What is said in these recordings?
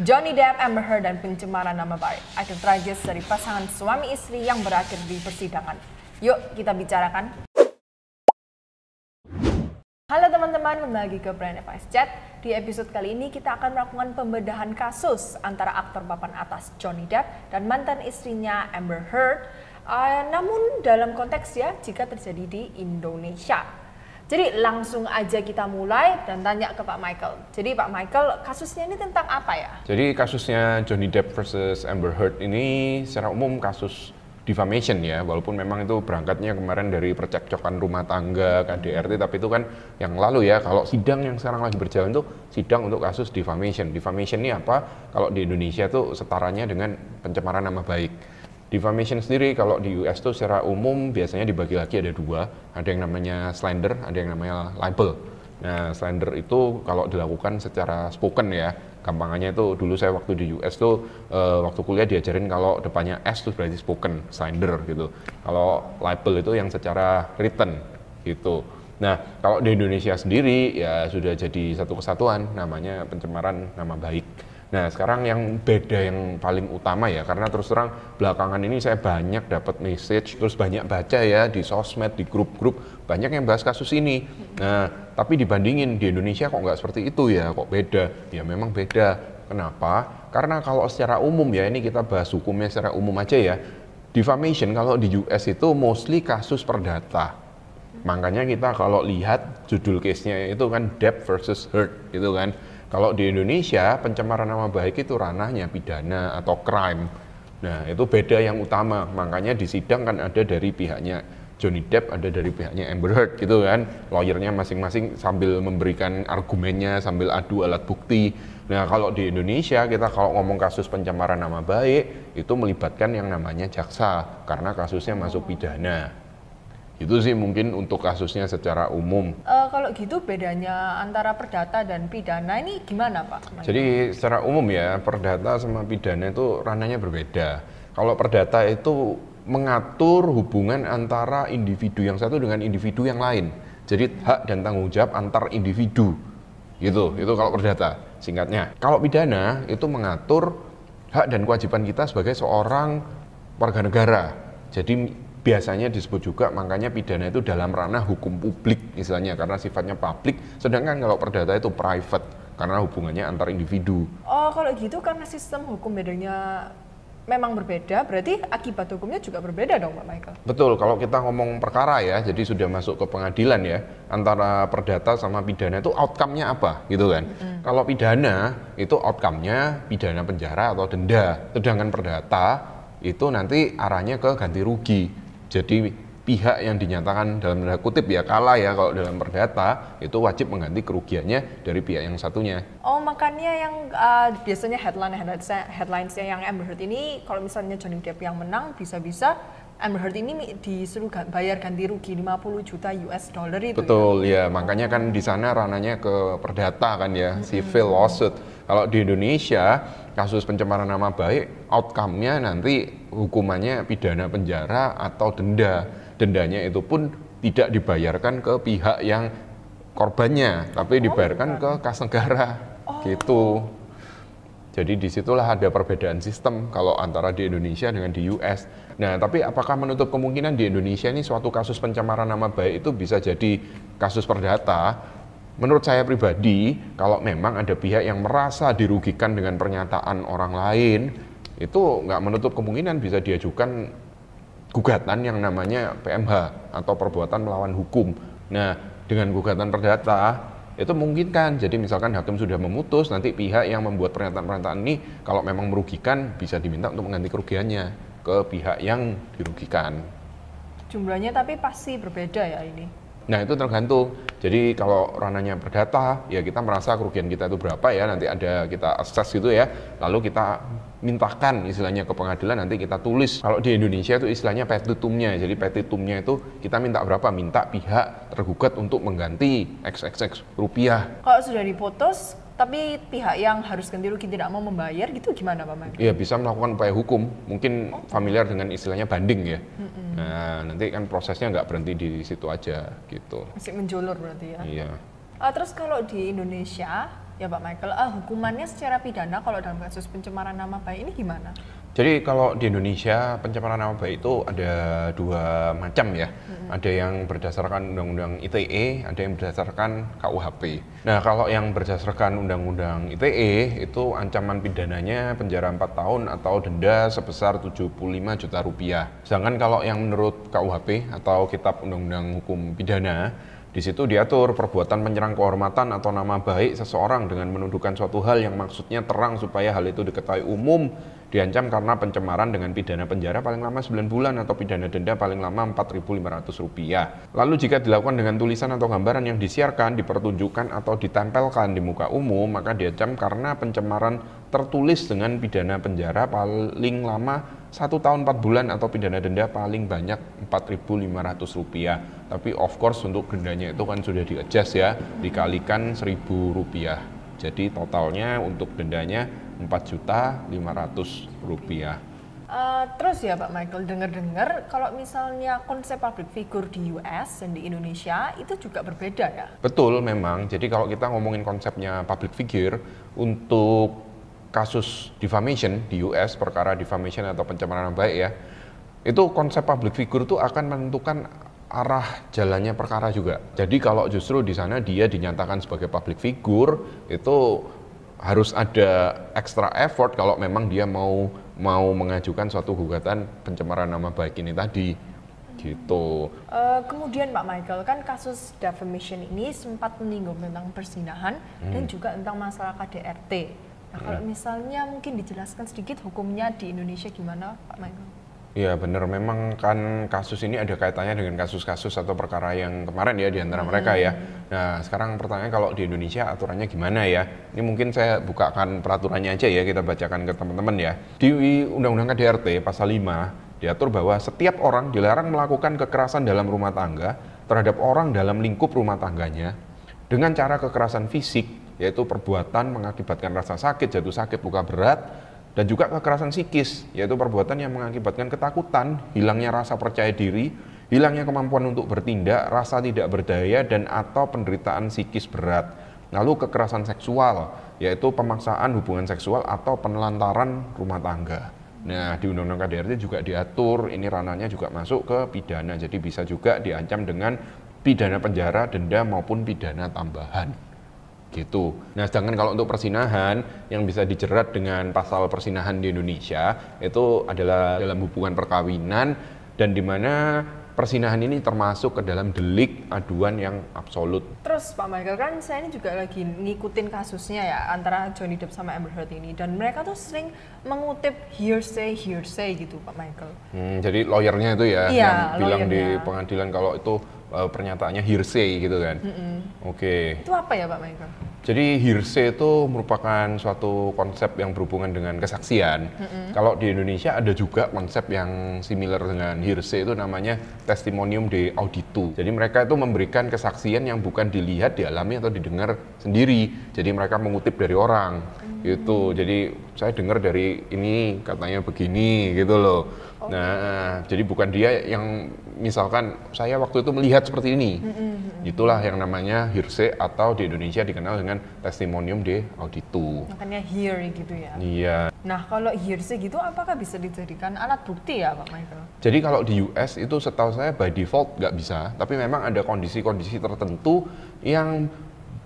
Johnny Depp, Amber Heard, dan pencemaran nama baik. Akhir tragis dari pasangan suami istri yang berakhir di persidangan. Yuk kita bicarakan. Halo teman-teman, kembali lagi ke Brand Advice Chat. Di episode kali ini kita akan melakukan pembedahan kasus antara aktor papan atas Johnny Depp dan mantan istrinya Amber Heard. Uh, namun dalam konteks ya, jika terjadi di Indonesia. Jadi langsung aja kita mulai dan tanya ke Pak Michael. Jadi Pak Michael, kasusnya ini tentang apa ya? Jadi kasusnya Johnny Depp versus Amber Heard ini secara umum kasus defamation ya, walaupun memang itu berangkatnya kemarin dari percekcokan rumah tangga, KDRT, tapi itu kan yang lalu ya, kalau sidang yang sekarang lagi berjalan itu sidang untuk kasus defamation. Defamation ini apa? Kalau di Indonesia itu setaranya dengan pencemaran nama baik. Defamation sendiri kalau di US tuh secara umum biasanya dibagi lagi ada dua, ada yang namanya slander, ada yang namanya libel. Nah, slander itu kalau dilakukan secara spoken ya, gampangannya itu dulu saya waktu di US tuh uh, waktu kuliah diajarin kalau depannya S tuh berarti spoken, slander gitu. Kalau libel itu yang secara written gitu. Nah, kalau di Indonesia sendiri ya sudah jadi satu kesatuan namanya pencemaran nama baik. Nah sekarang yang beda yang paling utama ya karena terus terang belakangan ini saya banyak dapat message terus banyak baca ya di sosmed di grup-grup banyak yang bahas kasus ini. Nah tapi dibandingin di Indonesia kok nggak seperti itu ya kok beda? Ya memang beda. Kenapa? Karena kalau secara umum ya ini kita bahas hukumnya secara umum aja ya. Defamation kalau di US itu mostly kasus perdata. Makanya kita kalau lihat judul case-nya itu kan Depp versus Heard gitu kan kalau di Indonesia pencemaran nama baik itu ranahnya pidana atau crime. Nah itu beda yang utama. Makanya di sidang kan ada dari pihaknya Johnny Depp, ada dari pihaknya Amber Heard gitu kan. Lawyernya masing-masing sambil memberikan argumennya, sambil adu alat bukti. Nah kalau di Indonesia kita kalau ngomong kasus pencemaran nama baik itu melibatkan yang namanya jaksa karena kasusnya masuk pidana. Itu sih mungkin untuk kasusnya secara umum. Uh, kalau gitu bedanya antara perdata dan pidana ini gimana Pak? Jadi secara umum ya perdata sama pidana itu ranahnya berbeda. Kalau perdata itu mengatur hubungan antara individu yang satu dengan individu yang lain. Jadi hak dan tanggung jawab antar individu. Gitu, itu kalau perdata singkatnya. Kalau pidana itu mengatur hak dan kewajiban kita sebagai seorang warga negara. Jadi biasanya disebut juga makanya pidana itu dalam ranah hukum publik istilahnya karena sifatnya publik sedangkan kalau perdata itu private karena hubungannya antar individu. Oh kalau gitu karena sistem hukum bedanya memang berbeda, berarti akibat hukumnya juga berbeda dong Pak Michael? Betul, kalau kita ngomong perkara ya, jadi sudah masuk ke pengadilan ya, antara perdata sama pidana itu outcome-nya apa gitu kan. Mm -hmm. Kalau pidana itu outcome-nya pidana penjara atau denda, sedangkan perdata itu nanti arahnya ke ganti rugi. Jadi pihak yang dinyatakan dalam tanda kutip ya kalah ya kalau dalam perdata itu wajib mengganti kerugiannya dari pihak yang satunya. Oh makanya yang uh, biasanya headline headlinesnya yang Amber Heard ini kalau misalnya Johnny Depp yang menang bisa-bisa Amber Heard ini disuruh bayar ganti rugi 50 juta US dollar itu. Betul ya, ya. makanya kan di sana rananya ke perdata kan ya, mm -hmm. civil lawsuit. Kalau di Indonesia kasus pencemaran nama baik, outcome-nya nanti hukumannya pidana penjara atau denda. Dendanya itu pun tidak dibayarkan ke pihak yang korbannya, tapi oh, dibayarkan ke kas negara. Oh. Gitu. Jadi di situlah ada perbedaan sistem kalau antara di Indonesia dengan di US. Nah, tapi apakah menutup kemungkinan di Indonesia ini suatu kasus pencemaran nama baik itu bisa jadi kasus perdata? Menurut saya pribadi, kalau memang ada pihak yang merasa dirugikan dengan pernyataan orang lain, itu nggak menutup kemungkinan bisa diajukan gugatan yang namanya PMH atau perbuatan melawan hukum. Nah, dengan gugatan perdata itu mungkin kan. Jadi misalkan hakim sudah memutus nanti pihak yang membuat pernyataan-pernyataan ini kalau memang merugikan bisa diminta untuk mengganti kerugiannya ke pihak yang dirugikan. Jumlahnya tapi pasti berbeda ya ini Nah itu tergantung. Jadi kalau rananya perdata, ya kita merasa kerugian kita itu berapa ya, nanti ada kita assess gitu ya, lalu kita mintakan istilahnya ke pengadilan nanti kita tulis. Kalau di Indonesia itu istilahnya petitumnya. Jadi petitumnya itu kita minta berapa? Minta pihak tergugat untuk mengganti xxx rupiah. Kalau sudah diputus tapi pihak yang harus ganti rugi tidak mau membayar gitu gimana Pak Mike? Iya bisa melakukan upaya hukum, mungkin oh. familiar dengan istilahnya banding ya. Mm-hmm. Nah nanti kan prosesnya nggak berhenti di situ aja gitu. Masih menjulur berarti ya? Iya. Uh, terus kalau di Indonesia ya Pak Michael, uh, hukumannya secara pidana kalau dalam kasus pencemaran nama baik ini gimana? Jadi kalau di Indonesia pencemaran nama baik itu ada dua macam ya. Hmm. Ada yang berdasarkan Undang-Undang ITE, ada yang berdasarkan KUHP. Nah kalau yang berdasarkan Undang-Undang ITE itu ancaman pidananya penjara 4 tahun atau denda sebesar 75 juta rupiah. Sedangkan kalau yang menurut KUHP atau Kitab Undang-Undang Hukum Pidana di situ diatur perbuatan menyerang kehormatan atau nama baik seseorang dengan menuduhkan suatu hal yang maksudnya terang supaya hal itu diketahui umum diancam karena pencemaran dengan pidana penjara paling lama 9 bulan atau pidana denda paling lama Rp4.500. Lalu jika dilakukan dengan tulisan atau gambaran yang disiarkan, dipertunjukkan atau ditempelkan di muka umum, maka diancam karena pencemaran tertulis dengan pidana penjara paling lama satu tahun 4 bulan atau pidana denda paling banyak Rp4.500. Tapi of course untuk dendanya itu kan sudah di-adjust ya, dikalikan Rp1.000. Jadi totalnya untuk dendanya 4 juta 500 rupiah. Uh, terus ya Pak Michael, dengar-dengar kalau misalnya konsep public figure di US dan di Indonesia itu juga berbeda ya? Betul memang, jadi kalau kita ngomongin konsepnya public figure untuk kasus defamation di US, perkara defamation atau pencemaran baik ya, itu konsep public figure itu akan menentukan arah jalannya perkara juga. Jadi kalau justru di sana dia dinyatakan sebagai public figure, itu harus ada extra effort kalau memang dia mau mau mengajukan suatu gugatan pencemaran nama baik ini tadi gitu. Uh, kemudian Pak Michael kan kasus defamation ini sempat menyinggung tentang persinahan hmm. dan juga tentang masalah KDRT. Nah hmm. kalau misalnya mungkin dijelaskan sedikit hukumnya di Indonesia gimana Pak Michael? Iya benar, memang kan kasus ini ada kaitannya dengan kasus-kasus atau perkara yang kemarin ya di antara hmm. mereka ya. Nah sekarang pertanyaan kalau di Indonesia aturannya gimana ya? Ini mungkin saya bukakan peraturannya aja ya, kita bacakan ke teman-teman ya. Di Undang-Undang KDRT pasal 5 diatur bahwa setiap orang dilarang melakukan kekerasan dalam rumah tangga terhadap orang dalam lingkup rumah tangganya dengan cara kekerasan fisik, yaitu perbuatan mengakibatkan rasa sakit, jatuh sakit, luka berat, dan juga kekerasan psikis, yaitu perbuatan yang mengakibatkan ketakutan, hilangnya rasa percaya diri, hilangnya kemampuan untuk bertindak, rasa tidak berdaya, dan atau penderitaan psikis berat. Lalu kekerasan seksual, yaitu pemaksaan hubungan seksual atau penelantaran rumah tangga. Nah, di Undang-Undang KDRT juga diatur, ini ranahnya juga masuk ke pidana, jadi bisa juga diancam dengan pidana penjara, denda maupun pidana tambahan gitu. Nah, sedangkan kalau untuk persinahan yang bisa dijerat dengan pasal persinahan di Indonesia itu adalah dalam hubungan perkawinan dan di mana persinahan ini termasuk ke dalam delik aduan yang absolut. Terus Pak Michael kan saya ini juga lagi ngikutin kasusnya ya antara Johnny Depp sama Amber Heard ini dan mereka tuh sering mengutip hearsay hearsay gitu Pak Michael. Hmm, jadi lawyernya itu ya iya, yang bilang di pengadilan kalau itu uh, pernyataannya hearsay gitu kan. Mm -hmm. Oke. Okay. Itu apa ya Pak Michael? Jadi hearsay itu merupakan suatu konsep yang berhubungan dengan kesaksian. Mm -hmm. Kalau di Indonesia ada juga konsep yang similar dengan hearsay itu namanya testimonium de auditu. Jadi mereka itu memberikan kesaksian yang bukan dilihat, dialami atau didengar sendiri. Jadi mereka mengutip dari orang. Mm -hmm. Gitu. Jadi saya dengar dari ini katanya begini gitu loh. Okay. Nah, jadi bukan dia yang misalkan saya waktu itu melihat seperti ini. Mm-hmm. Itulah yang namanya hearsay atau di Indonesia dikenal dengan testimonium de auditu. Makanya hear gitu ya. Iya. Nah, kalau hearsay gitu apakah bisa dijadikan alat bukti ya, Pak Michael? Jadi kalau di US itu setahu saya by default nggak bisa, tapi memang ada kondisi-kondisi tertentu yang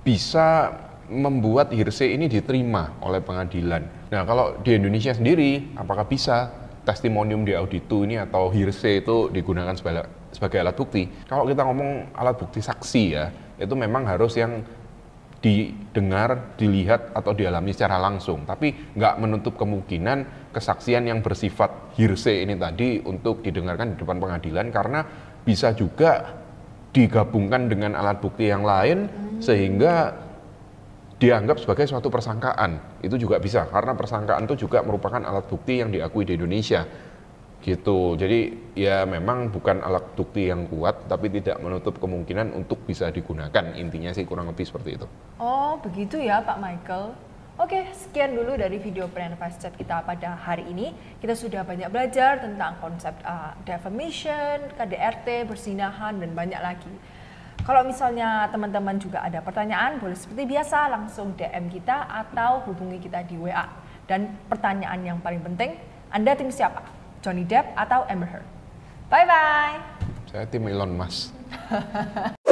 bisa membuat hearsay ini diterima oleh pengadilan. Nah, kalau di Indonesia sendiri apakah bisa? Testimonium di auditu ini atau hearsay itu digunakan sebagai, sebagai alat bukti. Kalau kita ngomong alat bukti saksi ya, itu memang harus yang didengar, dilihat atau dialami secara langsung. Tapi nggak menutup kemungkinan kesaksian yang bersifat hearsay ini tadi untuk didengarkan di depan pengadilan karena bisa juga digabungkan dengan alat bukti yang lain sehingga dianggap sebagai suatu persangkaan. Itu juga bisa karena persangkaan itu juga merupakan alat bukti yang diakui di Indonesia. Gitu. Jadi ya memang bukan alat bukti yang kuat tapi tidak menutup kemungkinan untuk bisa digunakan. Intinya sih kurang lebih seperti itu. Oh, begitu ya Pak Michael. Oke, sekian dulu dari video Advice Chat kita pada hari ini. Kita sudah banyak belajar tentang konsep uh, defamation, KDRT, persinahan, dan banyak lagi. Kalau misalnya teman-teman juga ada pertanyaan, boleh seperti biasa langsung DM kita atau hubungi kita di WA. Dan pertanyaan yang paling penting, Anda tim siapa? Johnny Depp atau Amber Heard? Bye-bye! Saya tim Elon Musk.